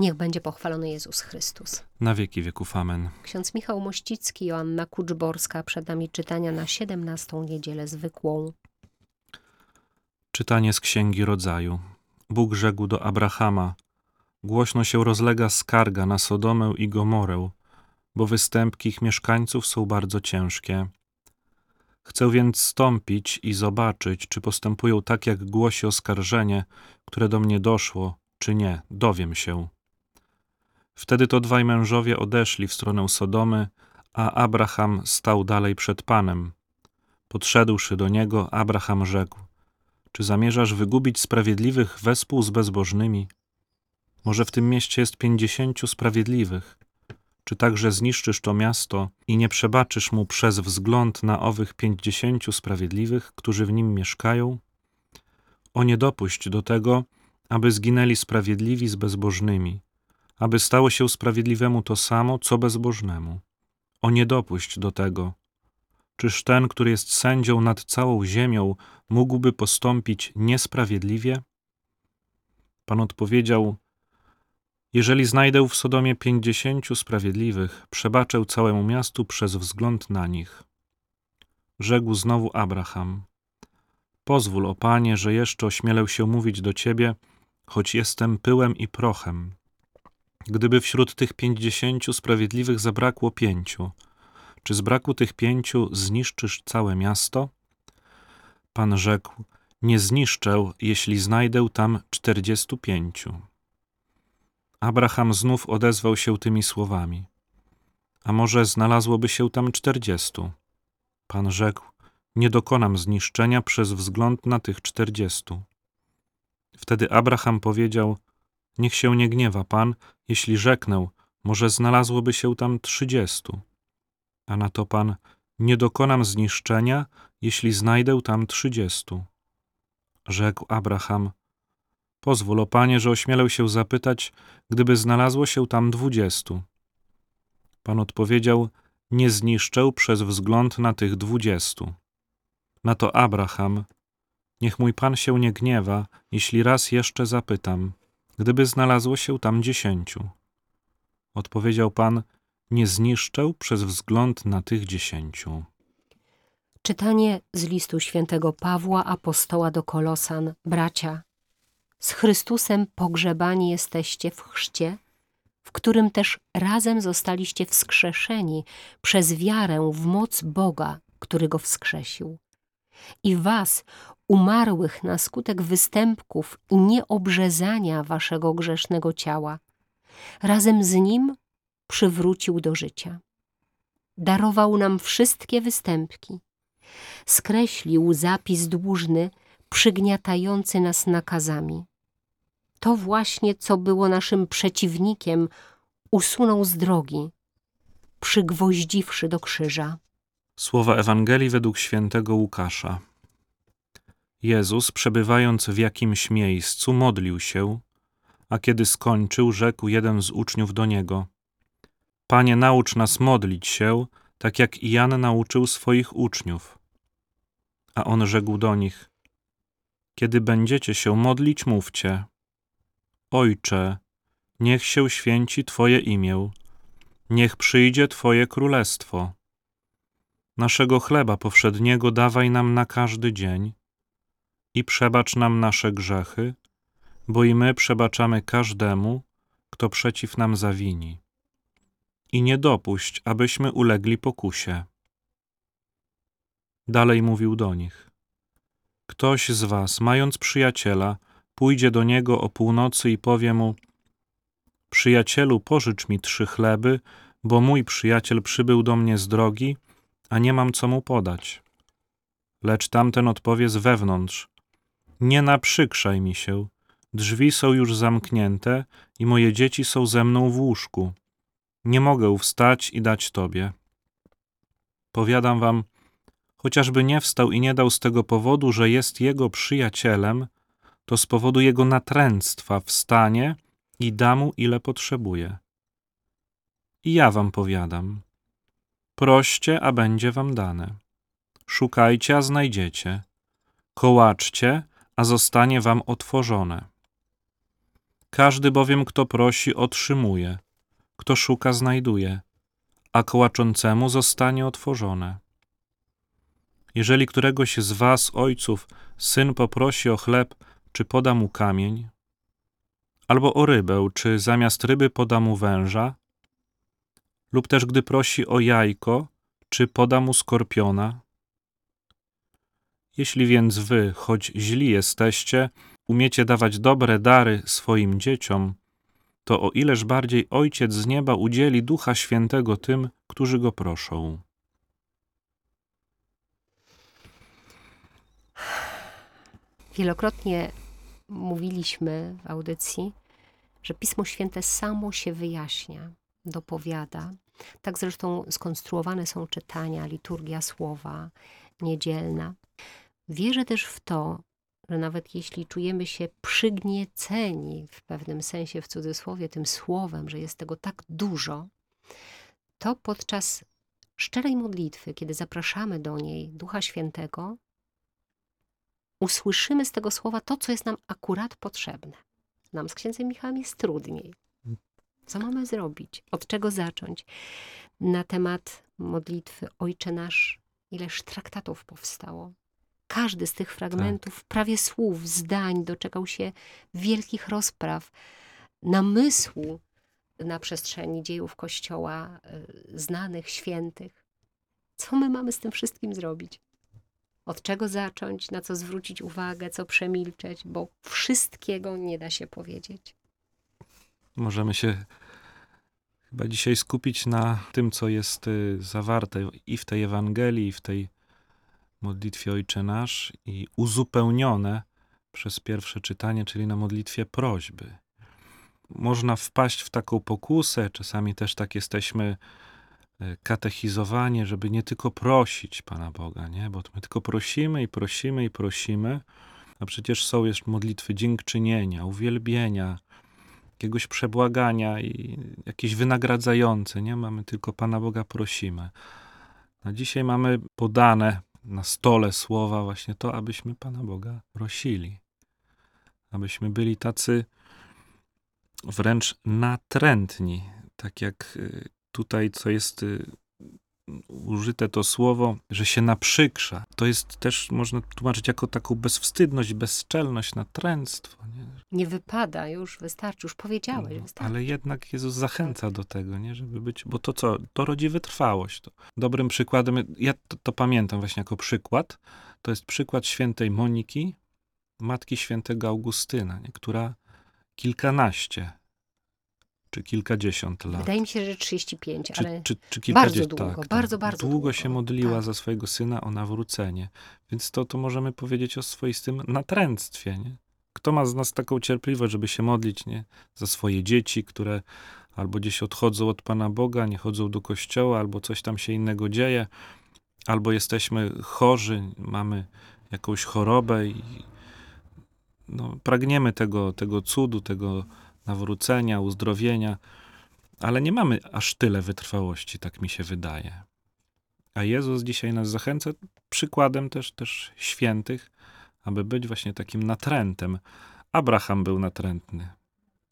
Niech będzie pochwalony Jezus Chrystus. Na wieki wieków. Amen. Ksiądz Michał Mościcki, Joanna Kuczborska, przed nami czytania na 17 niedzielę zwykłą. Czytanie z Księgi Rodzaju. Bóg rzekł do Abrahama: Głośno się rozlega skarga na Sodomę i Gomorę, bo występki ich mieszkańców są bardzo ciężkie. Chcę więc stąpić i zobaczyć, czy postępują tak, jak głosi oskarżenie, które do mnie doszło, czy nie, dowiem się. Wtedy to dwaj mężowie odeszli w stronę Sodomy, a Abraham stał dalej przed Panem. Podszedłszy do niego, Abraham rzekł: Czy zamierzasz wygubić sprawiedliwych wespół z bezbożnymi? Może w tym mieście jest pięćdziesięciu sprawiedliwych. Czy także zniszczysz to miasto i nie przebaczysz mu przez wzgląd na owych pięćdziesięciu sprawiedliwych, którzy w nim mieszkają? O nie dopuść do tego, aby zginęli sprawiedliwi z bezbożnymi, aby stało się sprawiedliwemu to samo, co bezbożnemu. O nie dopuść do tego. Czyż ten, który jest sędzią nad całą ziemią, mógłby postąpić niesprawiedliwie? Pan odpowiedział: Jeżeli znajdę w Sodomie pięćdziesięciu sprawiedliwych, przebaczę całemu miastu przez wzgląd na nich. Rzekł znowu Abraham: Pozwól, o panie, że jeszcze ośmielę się mówić do ciebie, choć jestem pyłem i prochem. Gdyby wśród tych pięćdziesięciu sprawiedliwych zabrakło pięciu, czy z braku tych pięciu zniszczysz całe miasto? Pan rzekł: Nie zniszczę, jeśli znajdę tam czterdziestu pięciu. Abraham znów odezwał się tymi słowami: A może znalazłoby się tam czterdziestu? Pan rzekł: Nie dokonam zniszczenia przez wzgląd na tych czterdziestu. Wtedy Abraham powiedział: Niech się nie gniewa Pan, jeśli rzeknę, może znalazłoby się tam trzydziestu. A na to Pan: Nie dokonam zniszczenia, jeśli znajdę tam trzydziestu. Rzekł Abraham: Pozwól, o Panie, że ośmielę się zapytać, gdyby znalazło się tam dwudziestu. Pan odpowiedział: Nie zniszczę przez wzgląd na tych dwudziestu. Na to Abraham: Niech mój Pan się nie gniewa, jeśli raz jeszcze zapytam, gdyby znalazło się tam dziesięciu. Odpowiedział Pan: Nie zniszczę przez wzgląd na tych dziesięciu. Czytanie z listu świętego Pawła, apostoła do Kolosan. Bracia, z Chrystusem pogrzebani jesteście w chrzcie, w którym też razem zostaliście wskrzeszeni przez wiarę w moc Boga, który go wskrzesił. I was, umarłych na skutek występków i nieobrzezania waszego grzesznego ciała, razem z nim przywrócił do życia. Darował nam wszystkie występki, skreślił zapis dłużny, przygniatający nas nakazami. To właśnie, co było naszym przeciwnikiem, usunął z drogi, przygwoździwszy do krzyża. Słowa Ewangelii według świętego Łukasza. Jezus, przebywając w jakimś miejscu, modlił się, a kiedy skończył, rzekł jeden z uczniów do niego: Panie, naucz nas modlić się, tak jak i Jan nauczył swoich uczniów. A on rzekł do nich: Kiedy będziecie się modlić, mówcie: Ojcze, niech się święci Twoje imię, niech przyjdzie Twoje królestwo. Naszego chleba powszedniego dawaj nam na każdy dzień i przebacz nam nasze grzechy, bo i my przebaczamy każdemu, kto przeciw nam zawini. I nie dopuść, abyśmy ulegli pokusie. Dalej mówił do nich: Ktoś z was, mając przyjaciela, pójdzie do niego o północy i powie mu: Przyjacielu, pożycz mi trzy chleby, bo mój przyjaciel przybył do mnie z drogi, a nie mam co mu podać. Lecz tamten odpowie z wewnątrz: Nie naprzykrzaj mi się, drzwi są już zamknięte i moje dzieci są ze mną w łóżku. Nie mogę wstać i dać tobie. Powiadam wam, chociażby nie wstał i nie dał z tego powodu, że jest jego przyjacielem, to z powodu jego natręctwa wstanie i da mu ile potrzebuje. I ja wam powiadam, proście, a będzie wam dane. Szukajcie, a znajdziecie. Kołaczcie, a zostanie wam otworzone. Każdy bowiem, kto prosi, otrzymuje, kto szuka, znajduje, a kołaczącemu zostanie otworzone. Jeżeli któregoś z was, ojców, syn poprosi o chleb, czy poda mu kamień, albo o rybę, czy zamiast ryby poda mu węża, lub też gdy prosi o jajko, czy poda mu skorpiona. Jeśli więc wy, choć źli jesteście, umiecie dawać dobre dary swoim dzieciom, to o ileż bardziej Ojciec z nieba udzieli Ducha Świętego tym, którzy go proszą. Wielokrotnie mówiliśmy w audycji, że Pismo Święte samo się wyjaśnia, dopowiada. Tak zresztą skonstruowane są czytania, liturgia słowa niedzielna. Wierzę też w to, że nawet jeśli czujemy się przygnieceni w pewnym sensie, w cudzysłowie, tym słowem, że jest tego tak dużo, to podczas szczerej modlitwy, kiedy zapraszamy do niej Ducha Świętego, usłyszymy z tego słowa to, co jest nam akurat potrzebne. Nam z księdzem Michałem jest trudniej. Co mamy zrobić? Od czego zacząć? Na temat modlitwy Ojcze Nasz, ileż traktatów powstało. Każdy z tych fragmentów, prawie słów, zdań, doczekał się wielkich rozpraw, namysłu na przestrzeni dziejów Kościoła, y, znanych, świętych. Co my mamy z tym wszystkim zrobić? Od czego zacząć, na co zwrócić uwagę, co przemilczeć, bo wszystkiego nie da się powiedzieć. Możemy się chyba dzisiaj skupić na tym, co jest y, zawarte i w tej Ewangelii, i w tej modlitwie Ojcze Nasz, i uzupełnione przez pierwsze czytanie, czyli na modlitwie prośby. Można wpaść w taką pokusę, czasami też tak jesteśmy y, katechizowani, żeby nie tylko prosić Pana Boga, nie? bo my tylko prosimy i prosimy i prosimy, a przecież są jeszcze modlitwy dziękczynienia, uwielbienia, jakiegoś przebłagania i jakieś wynagradzające, nie? Mamy tylko Pana Boga prosimy. A dzisiaj mamy podane na stole słowa właśnie to, abyśmy Pana Boga prosili. Abyśmy byli tacy wręcz natrętni, tak jak y, tutaj, co jest y, użyte to słowo, że się naprzykrza. To jest też, można tłumaczyć jako taką bezwstydność, bezczelność, natręctwo. Nie? Nie wypada, już wystarczy, już powiedziałeś, No, wystarczy. ale jednak Jezus zachęca do tego, nie? żeby być, bo to co, to rodzi wytrwałość. To. Dobrym przykładem, ja to, to pamiętam właśnie jako przykład, to jest przykład świętej Moniki, matki świętego Augustyna, nie? która kilkanaście czy kilkadziesiąt lat. Wydaje mi się, że 35, czy, ale czy, czy bardzo kilkadziesiąt, długo, tak, bardzo, tak. bardzo Długo długo. się modliła Tak. za swojego syna o nawrócenie. Więc to, to możemy powiedzieć o swoistym natręctwie. Nie? Kto ma z nas taką cierpliwość, żeby się modlić nie? za swoje dzieci, które albo gdzieś odchodzą od Pana Boga, nie chodzą do kościoła, albo coś tam się innego dzieje, albo jesteśmy chorzy, mamy jakąś chorobę i no, pragniemy tego, tego cudu, tego nawrócenia, uzdrowienia, ale nie mamy aż tyle wytrwałości, tak mi się wydaje. A Jezus dzisiaj nas zachęca przykładem też, też świętych, aby być właśnie takim natrętem. Abraham był natrętny.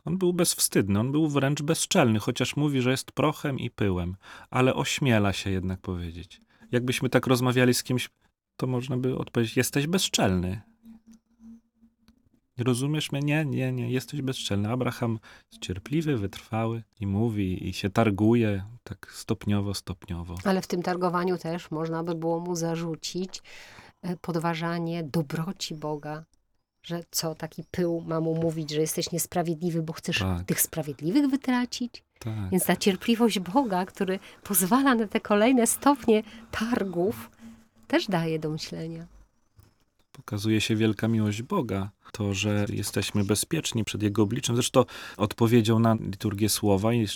On był bezwstydny, on był wręcz bezczelny, chociaż mówi, że jest prochem i pyłem, ale ośmiela się jednak powiedzieć. Jakbyśmy tak rozmawiali z kimś, to można by odpowiedzieć: Jesteś bezczelny. Rozumiesz mnie? Nie, nie, nie, jesteś bezczelny. Abraham jest cierpliwy, wytrwały i mówi, i się targuje tak stopniowo, stopniowo. Ale w tym targowaniu też można by było mu zarzucić e, podważanie dobroci Boga. Że co, taki pył ma mu mówić, że jesteś niesprawiedliwy, bo chcesz Tak. tych sprawiedliwych wytracić? Tak. Więc ta cierpliwość Boga, który pozwala na te kolejne stopnie targów, też daje do myślenia. Pokazuje się wielka miłość Boga. To, że jesteśmy bezpieczni przed Jego obliczem. Zresztą odpowiedzią na liturgię słowa i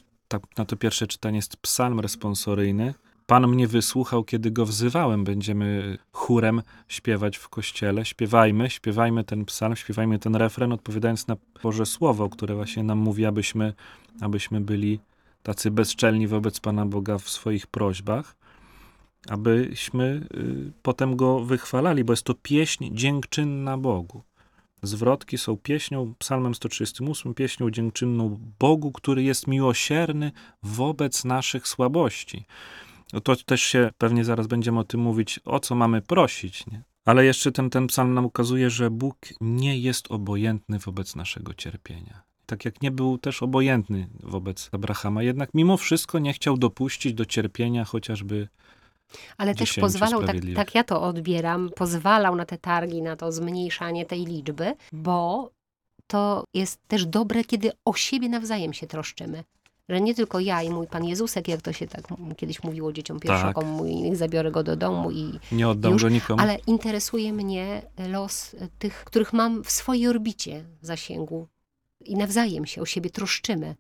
na to pierwsze czytanie jest psalm responsoryjny. Pan mnie wysłuchał, kiedy go wzywałem. Będziemy chórem śpiewać w kościele. Śpiewajmy, śpiewajmy ten psalm, śpiewajmy ten refren, odpowiadając na Boże Słowo, które właśnie nam mówi, abyśmy, abyśmy byli tacy bezczelni wobec Pana Boga w swoich prośbach abyśmy y, potem go wychwalali, bo jest to pieśń dziękczynna Bogu. zwrotki są pieśnią, psalmem 138, pieśnią dziękczynną Bogu, który jest miłosierny wobec naszych słabości. No to też się pewnie zaraz będziemy o tym mówić, o co mamy prosić, nie? Ale jeszcze ten, ten psalm nam ukazuje, że Bóg nie jest obojętny wobec naszego cierpienia. Tak jak nie był też obojętny wobec Abrahama, jednak mimo wszystko nie chciał dopuścić do cierpienia chociażby Ale też pozwalał, tak, tak ja to odbieram, pozwalał na te targi, na to zmniejszanie tej liczby, bo to jest też dobre, kiedy o siebie nawzajem się troszczymy. Że nie tylko ja i mój Pan Jezusek, jak to się tak kiedyś mówiło dzieciom pierwszokom, mój, niech zabiorę go do domu i nie oddam Już, go nikomu. ale interesuje mnie los tych, których mam w swojej orbicie zasięgu. I nawzajem się o siebie troszczymy.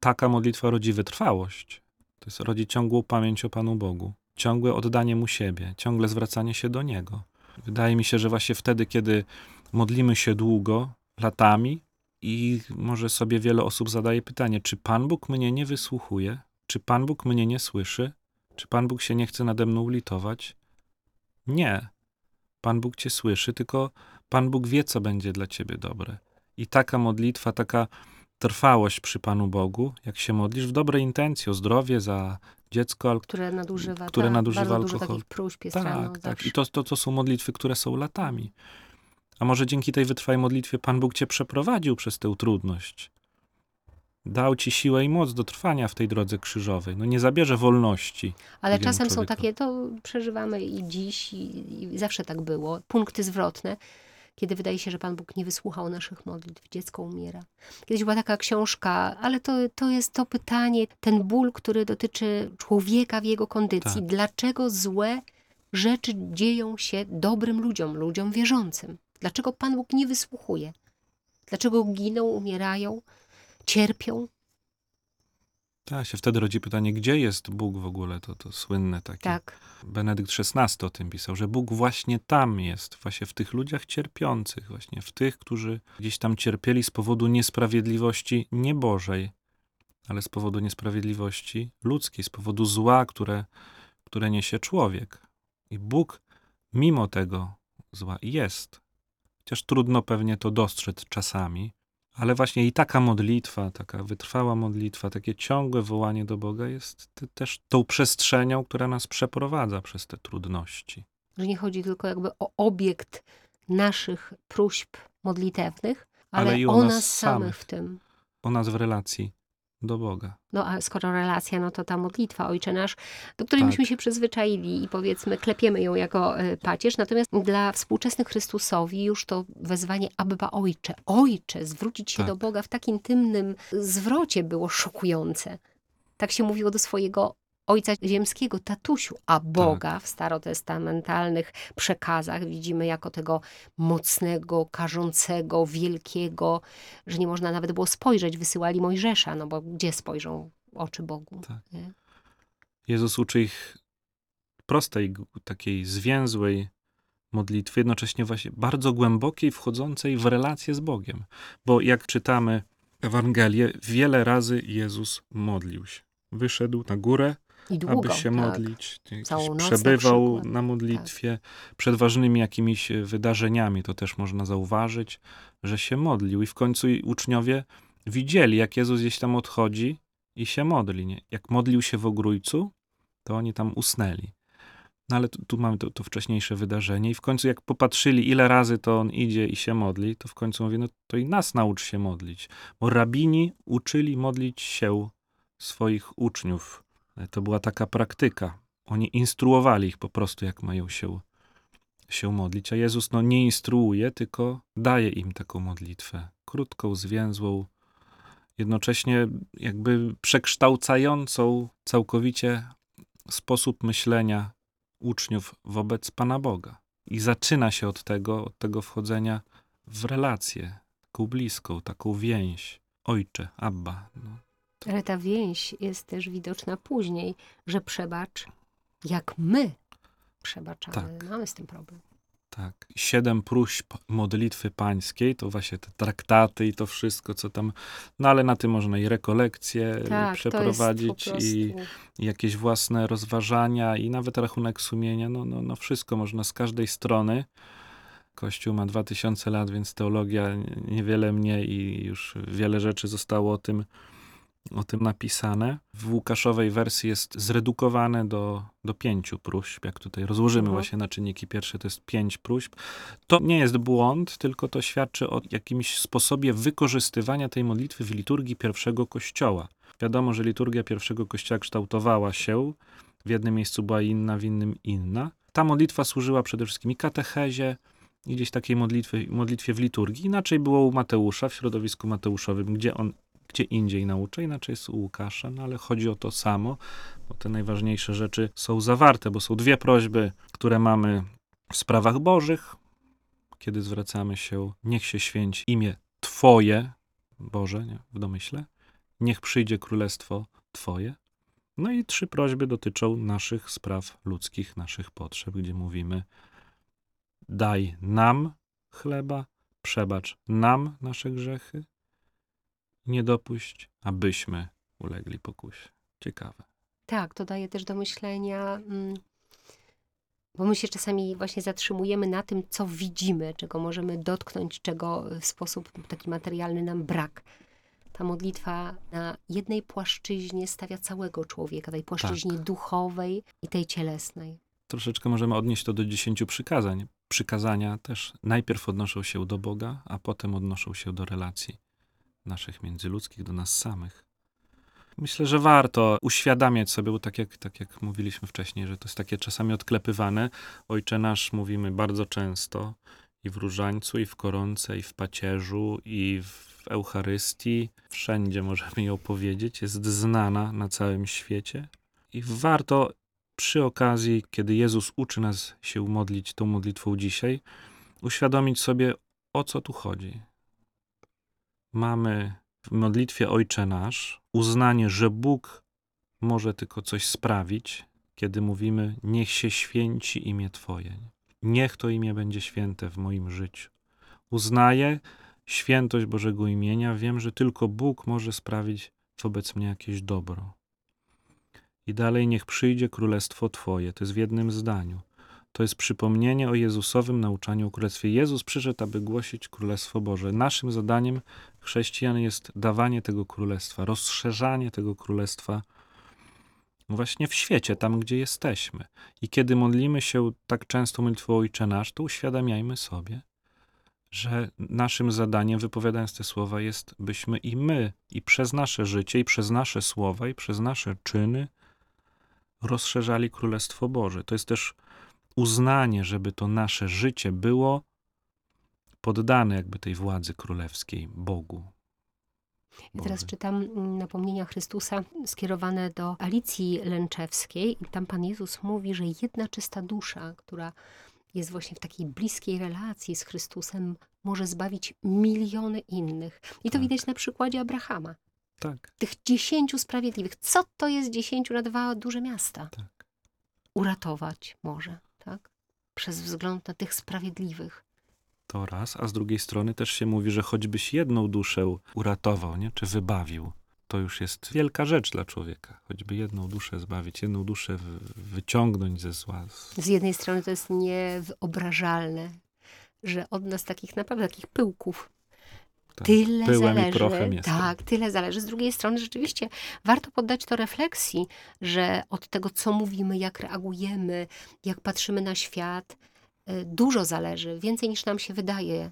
Taka modlitwa rodzi wytrwałość. To jest rodzi ciągłą pamięć o Panu Bogu, ciągłe oddanie Mu siebie, ciągle zwracanie się do Niego. Wydaje mi się, że właśnie wtedy, kiedy modlimy się długo, latami i może sobie wiele osób zadaje pytanie, czy Pan Bóg mnie nie wysłuchuje? Czy Pan Bóg mnie nie słyszy? Czy Pan Bóg się nie chce nade mną litować? Nie. Pan Bóg cię słyszy, tylko Pan Bóg wie, co będzie dla ciebie dobre. I taka modlitwa, taka trwałość przy Panu Bogu, jak się modlisz w dobrej intencji o zdrowie za dziecko, Które nadużywa, Które tak, nadużywa bardzo dużo alkohol. takich próśb jest tak, rano tak. zawsze. I to, to, to są modlitwy, które są latami. A może dzięki tej wytrwałej modlitwie Pan Bóg cię przeprowadził przez tę trudność. Dał ci siłę i moc do trwania w tej drodze krzyżowej. No nie zabierze wolności. Ale czasem są człowiekowi. takie, to przeżywamy i dziś, i, i zawsze tak było, punkty zwrotne, kiedy wydaje się, że Pan Bóg nie wysłuchał naszych modlitw, dziecko umiera. Kiedyś była taka książka, ale to, to jest to pytanie, ten ból, który dotyczy człowieka w jego kondycji. Tak. Dlaczego złe rzeczy dzieją się dobrym ludziom, ludziom wierzącym? Dlaczego Pan Bóg nie wysłuchuje? Dlaczego giną, umierają, cierpią? Tak, się wtedy rodzi pytanie, gdzie jest Bóg w ogóle? To, to słynne takie. Tak. Benedykt XVI o tym pisał, że Bóg właśnie tam jest, właśnie w tych ludziach cierpiących, właśnie w tych, którzy gdzieś tam cierpieli z powodu niesprawiedliwości nie Bożej, ale z powodu niesprawiedliwości ludzkiej, z powodu zła, które, które niesie człowiek. I Bóg mimo tego zła jest. Chociaż trudno pewnie to dostrzec czasami, ale właśnie i taka modlitwa, taka wytrwała modlitwa, takie ciągłe wołanie do Boga jest te- też tą przestrzenią, która nas przeprowadza przez te trudności. że nie chodzi tylko jakby o obiekt naszych próśb modlitewnych, ale, Ale i o o nas nas samych. w tym. O nas w relacji do Boga. No a skoro relacja, no to ta modlitwa Ojcze Nasz, do której Tak. myśmy się przyzwyczaili i powiedzmy klepiemy ją jako e, pacierz, natomiast dla współczesnych Chrystusowi już to wezwanie Abba Ojcze, Ojcze, zwrócić się Tak. do Boga w tak intymnym zwrocie było szokujące. Tak się mówiło do swojego Ojca Ziemskiego, tatusiu, a Boga w starotestamentalnych przekazach widzimy jako tego mocnego, karzącego, wielkiego, że nie można nawet było spojrzeć, wysyłali Mojżesza, no bo gdzie spojrzą oczy Bogu? Tak. Jezus uczy ich prostej, takiej zwięzłej modlitwy, jednocześnie właśnie bardzo głębokiej, wchodzącej w relację z Bogiem. Bo jak czytamy Ewangelię, wiele razy Jezus modlił się. Wyszedł na górę, I długo. aby się tak. modlić. Na przebywał przykład. na modlitwie. Przed ważnymi jakimiś wydarzeniami to też można zauważyć, że się modlił. I w końcu uczniowie widzieli, jak Jezus gdzieś tam odchodzi i się modli. Nie? Jak modlił się w ogrójcu, to oni tam usnęli. No ale tu, tu mamy to, to wcześniejsze wydarzenie i w końcu jak popatrzyli, ile razy to on idzie i się modli, to w końcu mówi, no to i nas naucz się modlić. Bo rabini uczyli modlić się swoich uczniów. To była taka praktyka. Oni instruowali ich po prostu, jak mają się, się modlić, a Jezus no, nie instruuje, tylko daje im taką modlitwę. Krótką, zwięzłą, jednocześnie jakby przekształcającą całkowicie sposób myślenia uczniów wobec Pana Boga. I zaczyna się od tego, od tego wchodzenia w relację, taką bliską, taką więź. Ojcze, Abba. No, Ale ta więź jest też widoczna później, że przebacz, jak my przebaczamy. Tak. Mamy z tym problem. Tak. Siedem próśb modlitwy pańskiej, to właśnie te traktaty i to wszystko, co tam. No ale na tym można i rekolekcje Tak, to jest przeprowadzić, prostu... i, i jakieś własne rozważania, i nawet rachunek sumienia. No, no, no wszystko można z każdej strony. Kościół ma 2000 lat, więc teologia niewiele mniej i już wiele rzeczy zostało o tym, o tym napisane. W Łukaszowej wersji jest zredukowane do, do pięciu próśb. Jak tutaj rozłożymy Mhm. właśnie na czynniki pierwsze, to jest pięć próśb. To nie jest błąd, tylko to świadczy o jakimś sposobie wykorzystywania tej modlitwy w liturgii pierwszego kościoła. Wiadomo, że liturgia pierwszego kościoła kształtowała się. W jednym miejscu była inna, w innym inna. Ta modlitwa służyła przede wszystkim i katechezie, i gdzieś takiej modlitwy, modlitwie w liturgii. Inaczej było u Mateusza, w środowisku mateuszowym, gdzie on gdzie indziej naucza, inaczej jest u Łukasza, no ale chodzi o to samo, bo te najważniejsze rzeczy są zawarte, bo są dwie prośby, które mamy w sprawach bożych, kiedy zwracamy się, niech się święci imię Twoje, Boże, nie, w domyśle, niech przyjdzie królestwo Twoje. No i trzy prośby dotyczą naszych spraw ludzkich, naszych potrzeb, gdzie mówimy daj nam chleba, przebacz nam nasze grzechy, nie dopuść, abyśmy ulegli pokusie. Ciekawe. Tak, to daje też do myślenia, mm, bo my się czasami właśnie zatrzymujemy na tym, co widzimy, czego możemy dotknąć, czego w sposób taki materialny nam brak. Ta modlitwa na jednej płaszczyźnie stawia całego człowieka, tej płaszczyźnie duchowej i tej cielesnej. Troszeczkę możemy odnieść to do dziesięciu przykazań. Przykazania też najpierw odnoszą się do Boga, a potem odnoszą się do relacji naszych międzyludzkich, do nas samych. Myślę, że warto uświadamiać sobie, bo tak jak, tak jak mówiliśmy wcześniej, że to jest takie czasami odklepywane. Ojcze nasz mówimy bardzo często i w różańcu, i w koronce, i w pacierzu, i w Eucharystii. Wszędzie możemy ją powiedzieć. Jest znana na całym świecie. I warto przy okazji, kiedy Jezus uczy nas się modlić tą modlitwą dzisiaj, uświadomić sobie, o co tu chodzi. Mamy w modlitwie Ojcze Nasz uznanie, że Bóg może tylko coś sprawić, kiedy mówimy: Niech się święci imię Twoje. Niech to imię będzie święte w moim życiu. Uznaję świętość Bożego imienia, wiem, że tylko Bóg może sprawić wobec mnie jakieś dobro. I dalej niech przyjdzie królestwo Twoje. To jest w jednym zdaniu. To jest przypomnienie o Jezusowym nauczaniu o Królestwie. Jezus przyszedł, aby głosić Królestwo Boże. Naszym zadaniem chrześcijan jest dawanie tego Królestwa, rozszerzanie tego Królestwa właśnie w świecie, tam gdzie jesteśmy. I kiedy modlimy się tak często modlitwą Ojcze Nasz, to uświadamiajmy sobie, że naszym zadaniem, wypowiadając te słowa, jest, byśmy i my, i przez nasze życie, i przez nasze słowa, i przez nasze czyny rozszerzali Królestwo Boże. To jest też uznanie, żeby to nasze życie było poddane jakby tej władzy królewskiej Bogu. Ja teraz czytam mm, napomnienia Chrystusa skierowane do Alicji Lęczewskiej i tam Pan Jezus mówi, że jedna czysta dusza, która jest właśnie w takiej bliskiej relacji z Chrystusem, może zbawić miliony innych. I to Tak. widać na przykładzie Abrahama. Tak, Tych dziesięciu sprawiedliwych. Co to jest dziesięciu na dwa duże miasta? tak. Uratować może? Przez wzgląd na tych sprawiedliwych. To raz, a z drugiej strony też się mówi, że choćbyś jedną duszę uratował, nie? czy wybawił, to już jest wielka rzecz dla człowieka. Choćby jedną duszę zbawić, jedną duszę wy- wyciągnąć ze zła. Z jednej strony to jest niewyobrażalne, że od nas takich naprawdę takich pyłków Tak, tyle pyłem zależy. i prochem jestem. tak, tyle zależy. Z drugiej strony rzeczywiście warto poddać to refleksji, że od tego, co mówimy, jak reagujemy, jak patrzymy na świat, y, dużo zależy, więcej niż nam się wydaje,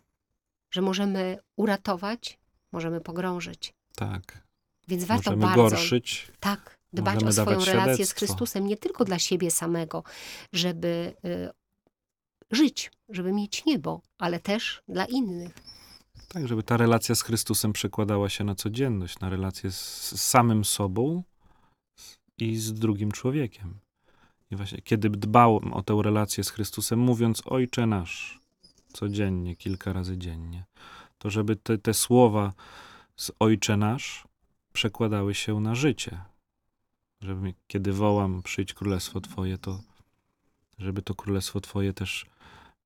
że możemy uratować, możemy pogrążyć. Tak. Więc warto Możemy bardzo gorszyć. tak dbać możemy o swoją relację z świadectwo. Chrystusem, nie tylko dla siebie samego, żeby y, żyć, żeby mieć niebo, ale też dla innych. Tak, żeby ta relacja z Chrystusem przekładała się na codzienność, na relację z, samym sobą i z drugim człowiekiem. I właśnie, kiedy dbałem o tę relację z Chrystusem, mówiąc Ojcze nasz, codziennie, kilka razy dziennie, to żeby te, te słowa z Ojcze nasz przekładały się na życie. Żeby, kiedy wołam, przyjdź królestwo Twoje, to żeby to królestwo Twoje też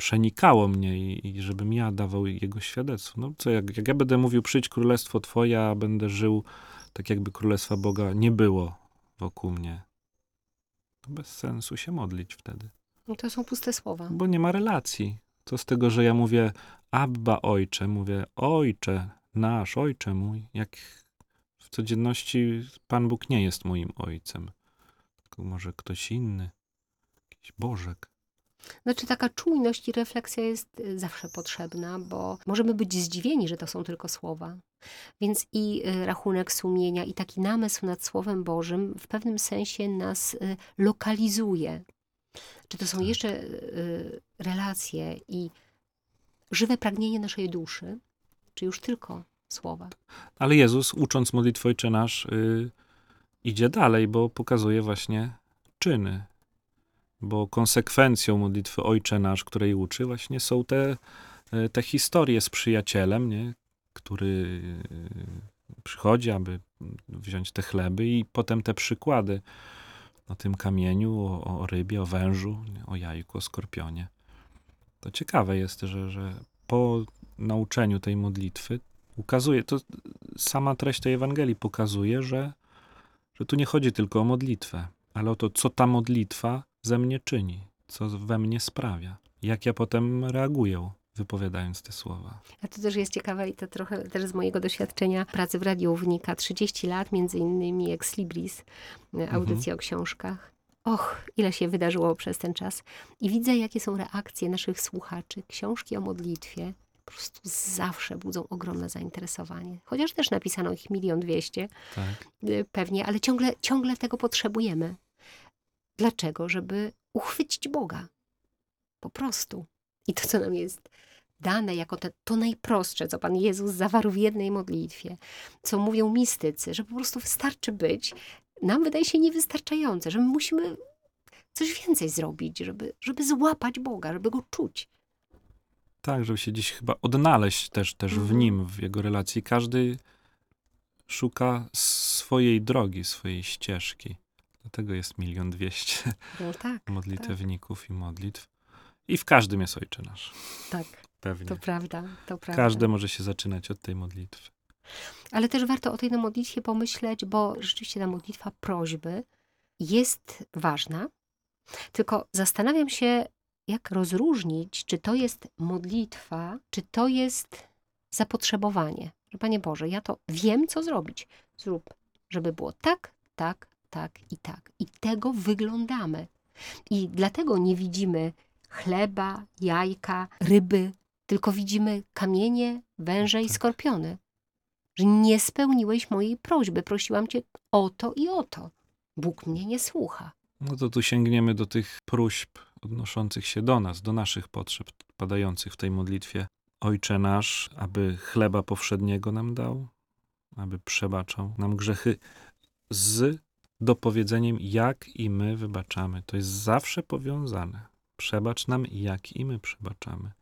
przenikało mnie i, i żebym ja dawał jego świadectwo. No co, jak, jak ja będę mówił, przyjdź królestwo Twoje, a będę żył tak, jakby królestwa Boga nie było wokół mnie, to bez sensu się modlić wtedy, No to są puste słowa. bo nie ma relacji. Co z tego, że ja mówię Abba Ojcze, mówię Ojcze nasz, Ojcze mój, jak w codzienności Pan Bóg nie jest moim Ojcem, tylko może ktoś inny, jakiś Bożek. Znaczy taka czujność i refleksja jest y, zawsze potrzebna, bo możemy być zdziwieni, że to są tylko słowa. Więc i y, rachunek sumienia, i taki namysł nad Słowem Bożym w pewnym sensie nas y, lokalizuje. Czy to są Tak. jeszcze relacje i żywe pragnienie naszej duszy, czy już tylko słowa? Ale Jezus, ucząc modlitwę Ojcze Nasz, y, idzie dalej, bo pokazuje właśnie czyny. Bo konsekwencją modlitwy Ojcze Nasz, której uczy, właśnie są te, y, te historie z przyjacielem, nie? który y, przychodzi, aby wziąć te chleby i potem te przykłady o tym kamieniu, o, o rybie, o wężu, nie? o jajku, o skorpionie. To ciekawe jest, że, że po nauczeniu tej modlitwy ukazuje, to sama treść tej Ewangelii pokazuje, że, że tu nie chodzi tylko o modlitwę, ale o to, co ta modlitwa ze mnie czyni, co we mnie sprawia, jak ja potem reaguję, wypowiadając te słowa. A to też jest ciekawe i to trochę też z mojego doświadczenia pracy w radiu wynika 30 lat, między innymi Ex Libris, y, audycje o książkach. Och, ile się wydarzyło przez ten czas. I widzę, jakie są reakcje naszych słuchaczy. Książki o modlitwie po prostu zawsze budzą ogromne zainteresowanie. Chociaż też napisano ich milion dwieście Tak. y, pewnie, ale ciągle, ciągle tego potrzebujemy. Dlaczego? Żeby uchwycić Boga. Po prostu. I to, co nam jest dane jako te, to najprostsze, co Pan Jezus zawarł w jednej modlitwie, co mówią mistycy, że po prostu wystarczy być, nam wydaje się niewystarczające, że my musimy coś więcej zrobić, żeby, żeby złapać Boga, żeby Go czuć. Tak, żeby się dziś chyba odnaleźć też, też w Mhm. nim, w jego relacji. Każdy szuka swojej drogi, swojej ścieżki. Dlatego jest milion dwieście No tak, modlitewników i modlitw. I w każdym jest Ojcze Nasz. tak, Pewnie. to prawda, to prawda. Każdy może się zaczynać od tej modlitwy. Ale też warto o tej modlitwie pomyśleć, bo rzeczywiście ta modlitwa prośby jest ważna. Tylko zastanawiam się, jak rozróżnić, czy to jest modlitwa, czy to jest zapotrzebowanie. Że Panie Boże, ja to wiem, co zrobić. Zrób, żeby było tak, tak, tak i tak. I tego wyglądamy. I dlatego nie widzimy chleba, jajka, ryby, tylko widzimy kamienie, węże i Tak. skorpiony. Że nie spełniłeś mojej prośby. Prosiłam cię o to i o to. Bóg mnie nie słucha. No to tu sięgniemy do tych próśb odnoszących się do nas, do naszych potrzeb, padających w tej modlitwie. Ojcze nasz, aby chleba powszedniego nam dał, aby przebaczał nam grzechy z dopowiedzeniem, jak i my wybaczamy. To jest zawsze powiązane. Przebacz nam, jak i my przebaczamy.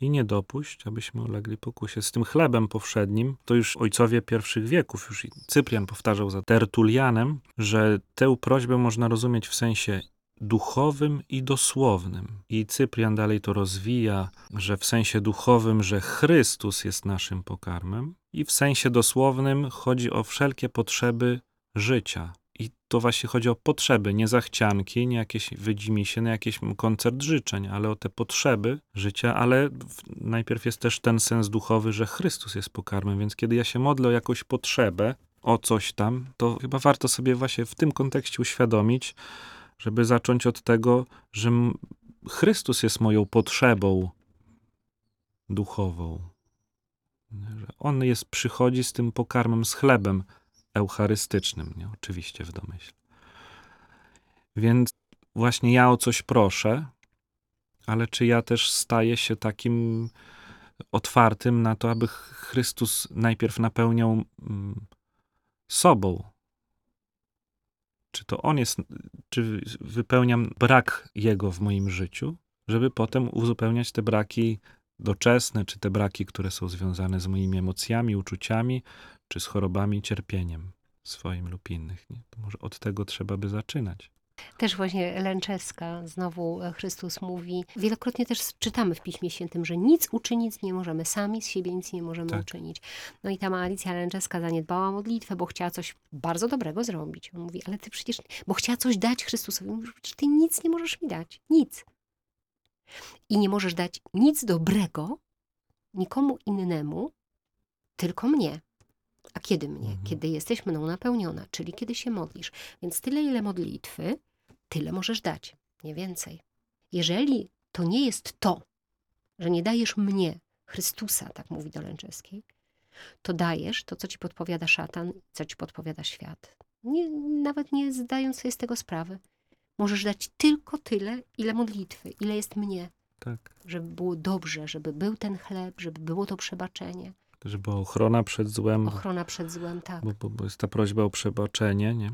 I nie dopuść, abyśmy ulegli pokusie. Z tym chlebem powszednim, to już ojcowie pierwszych wieków, już Cyprian powtarzał za Tertulianem, że tę prośbę można rozumieć w sensie duchowym i dosłownym. I Cyprian dalej to rozwija, że w sensie duchowym, że Chrystus jest naszym pokarmem, i w sensie dosłownym chodzi o wszelkie potrzeby życia. To właśnie chodzi o potrzeby, nie zachcianki, nie jakieś wydzimie nie jakiś koncert życzeń, ale o te potrzeby życia, ale najpierw jest też ten sens duchowy, że Chrystus jest pokarmem, więc kiedy ja się modlę o jakąś potrzebę, o coś tam, to chyba warto sobie właśnie w tym kontekście uświadomić, żeby zacząć od tego, że Chrystus jest moją potrzebą duchową. Że On jest, przychodzi z tym pokarmem, z chlebem eucharystycznym, nie? oczywiście w domyśle. Więc właśnie ja o coś proszę, ale czy ja też staję się takim otwartym na to, aby Chrystus najpierw napełniał mm, sobą? Czy to On jest, czy wypełniam brak Jego w moim życiu, żeby potem uzupełniać te braki doczesne, czy te braki, które są związane z moimi emocjami, uczuciami, czy z chorobami, cierpieniem swoim lub innych. Nie? To może od tego trzeba by zaczynać. Też właśnie Lęczewska, znowu e, Chrystus mówi, wielokrotnie też czytamy w Piśmie Świętym, że nic uczynić nie możemy, sami z siebie nic nie możemy Tak. uczynić. No i ta Alicja Lęczewska zaniedbała modlitwę, bo chciała coś bardzo dobrego zrobić. On mówi, ale ty przecież, bo chciała coś dać Chrystusowi. Mówi, przecież ty nic nie możesz mi dać, nic. I nie możesz dać nic dobrego nikomu innemu, tylko mnie. A kiedy mnie? Mhm. Kiedy jesteś mną napełniona, czyli kiedy się modlisz. Więc tyle, ile modlitwy, tyle możesz dać, nie więcej. Jeżeli to nie jest to, że nie dajesz mnie, Chrystusa, tak mówi do Lęczewskiej, to dajesz to, co ci podpowiada szatan, co ci podpowiada świat. Nie, nawet nie zdając sobie z tego sprawy. Możesz dać tylko tyle, ile modlitwy, ile jest mnie, Tak. żeby było dobrze, żeby był ten chleb, żeby było to przebaczenie, Żeby ochrona przed złem, ochrona przed złem, tak. bo, bo, bo jest ta prośba o przebaczenie, nie?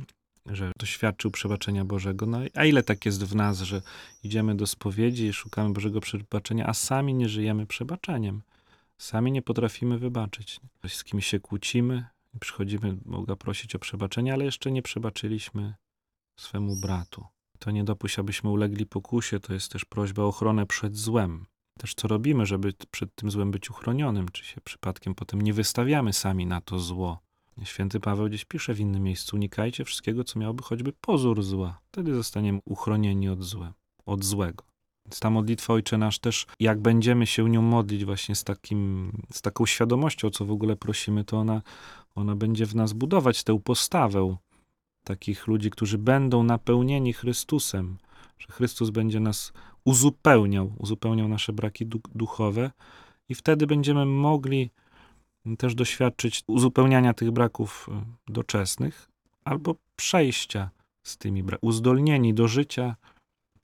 że doświadczył przebaczenia Bożego. No a ile tak jest w nas, że idziemy do spowiedzi i szukamy Bożego przebaczenia, a sami nie żyjemy przebaczeniem. Sami nie potrafimy wybaczyć. Z kimś się kłócimy, przychodzimy Boga prosić o przebaczenie, ale jeszcze nie przebaczyliśmy swemu bratu. To nie dopuść, abyśmy ulegli pokusie, to jest też prośba o ochronę przed złem. Też co robimy, żeby przed tym złem być uchronionym, czy się przypadkiem potem nie wystawiamy sami na to zło. Święty Paweł gdzieś pisze w innym miejscu: unikajcie wszystkiego, co miałoby choćby pozór zła. Wtedy zostaniemy uchronieni od, złe, od złego. Więc ta modlitwa Ojcze Nasz też, jak będziemy się nią modlić właśnie z, takim, z taką świadomością, o co w ogóle prosimy, to ona, ona będzie w nas budować tę postawę takich ludzi, którzy będą napełnieni Chrystusem, że Chrystus będzie nas uzupełniał, uzupełniał nasze braki du- duchowe i wtedy będziemy mogli też doświadczyć uzupełniania tych braków y, doczesnych albo przejścia z tymi bra- uzdolnieni do życia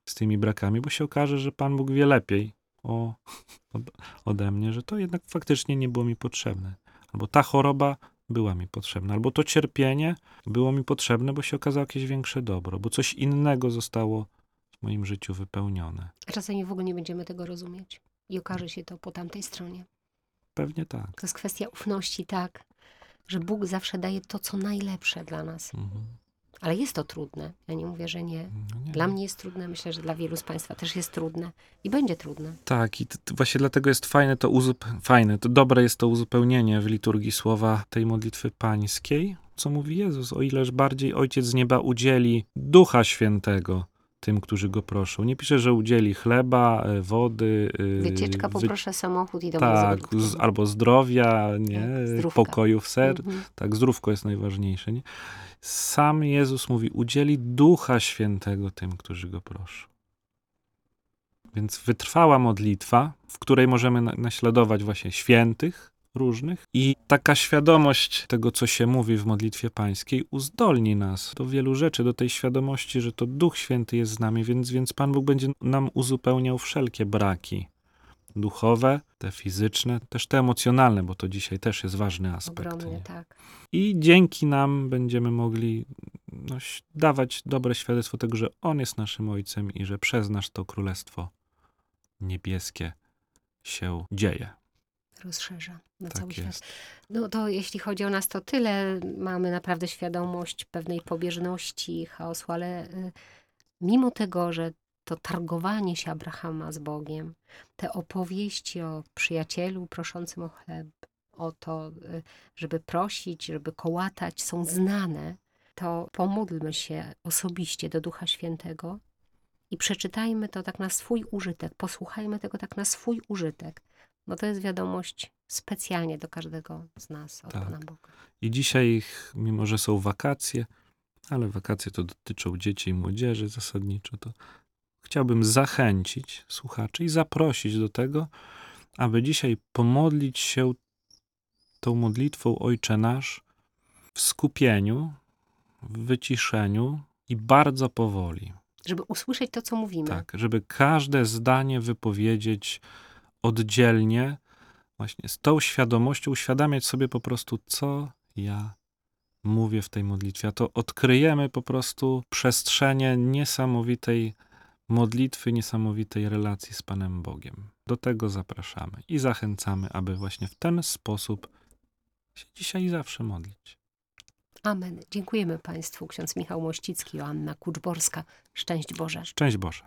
z tymi brakami, bo się okaże, że Pan Bóg wie lepiej o, od, ode mnie, że to jednak faktycznie nie było mi potrzebne. Albo ta choroba była mi potrzebna, albo to cierpienie było mi potrzebne, bo się okazało jakieś większe dobro, bo coś innego zostało w moim życiu wypełnione. A czasami w ogóle nie będziemy tego rozumieć. I okaże się to po tamtej stronie. Pewnie tak. To jest kwestia ufności, tak, że Bóg zawsze daje to, co najlepsze dla nas. Mhm. Ale jest to trudne. Ja nie mówię, że nie. No nie. Dla mnie jest trudne, myślę, że dla wielu z Państwa też jest trudne i będzie trudne. Tak, i t- właśnie dlatego jest fajne to uzup- fajne, to dobre jest to uzupełnienie w liturgii słowa tej modlitwy pańskiej, co mówi Jezus, o ileż bardziej Ojciec z nieba udzieli Ducha Świętego tym, którzy go proszą. Nie pisze, że udzieli chleba, e, wody, e, Wycieczka, wy- poproszę samochód i do tak, z, albo zdrowia, nie, Tak, zdrówka. pokoju w ser, Mhm. tak, zdrówko jest najważniejsze, nie? Sam Jezus mówi, udzieli Ducha Świętego tym, którzy go proszą. Więc wytrwała modlitwa, w której możemy na- naśladować właśnie świętych różnych i taka świadomość tego, co się mówi w modlitwie pańskiej, uzdolni nas do wielu rzeczy, do tej świadomości, że to Duch Święty jest z nami, więc, więc Pan Bóg będzie nam uzupełniał wszelkie braki duchowe, te fizyczne, też te emocjonalne, bo to dzisiaj też jest ważny aspekt. Ogromnie, nie? tak. I dzięki nam będziemy mogli no, dawać dobre świadectwo tego, że On jest naszym Ojcem i że przez nas to Królestwo Niebieskie się dzieje. Rozszerza na Tak cały świat. jest. No to jeśli chodzi o nas, to tyle. Mamy naprawdę świadomość pewnej pobieżności, chaosu, ale y, mimo tego, że to targowanie się Abrahama z Bogiem, te opowieści o przyjacielu proszącym o chleb, o to, y, żeby prosić, żeby kołatać, są znane, to pomódlmy się osobiście do Ducha Świętego i przeczytajmy to tak na swój użytek, posłuchajmy tego tak na swój użytek, bo to jest wiadomość specjalnie do każdego z nas od Tak. Pana Boga. I dzisiaj, mimo że są wakacje, ale wakacje to dotyczą dzieci i młodzieży zasadniczo, to chciałbym zachęcić słuchaczy i zaprosić do tego, aby dzisiaj pomodlić się tą modlitwą Ojcze Nasz w skupieniu, w wyciszeniu i bardzo powoli. Żeby usłyszeć to, co mówimy. Tak, żeby każde zdanie wypowiedzieć oddzielnie, właśnie z tą świadomością, uświadamiać sobie po prostu, co ja mówię w tej modlitwie. A to odkryjemy po prostu przestrzenie niesamowitej modlitwy, niesamowitej relacji z Panem Bogiem. Do tego zapraszamy i zachęcamy, aby właśnie w ten sposób się dzisiaj i zawsze modlić. Amen. Dziękujemy Państwu. Ksiądz Michał Mościcki, Joanna Kuczborska. Szczęść Boże. Szczęść Boże.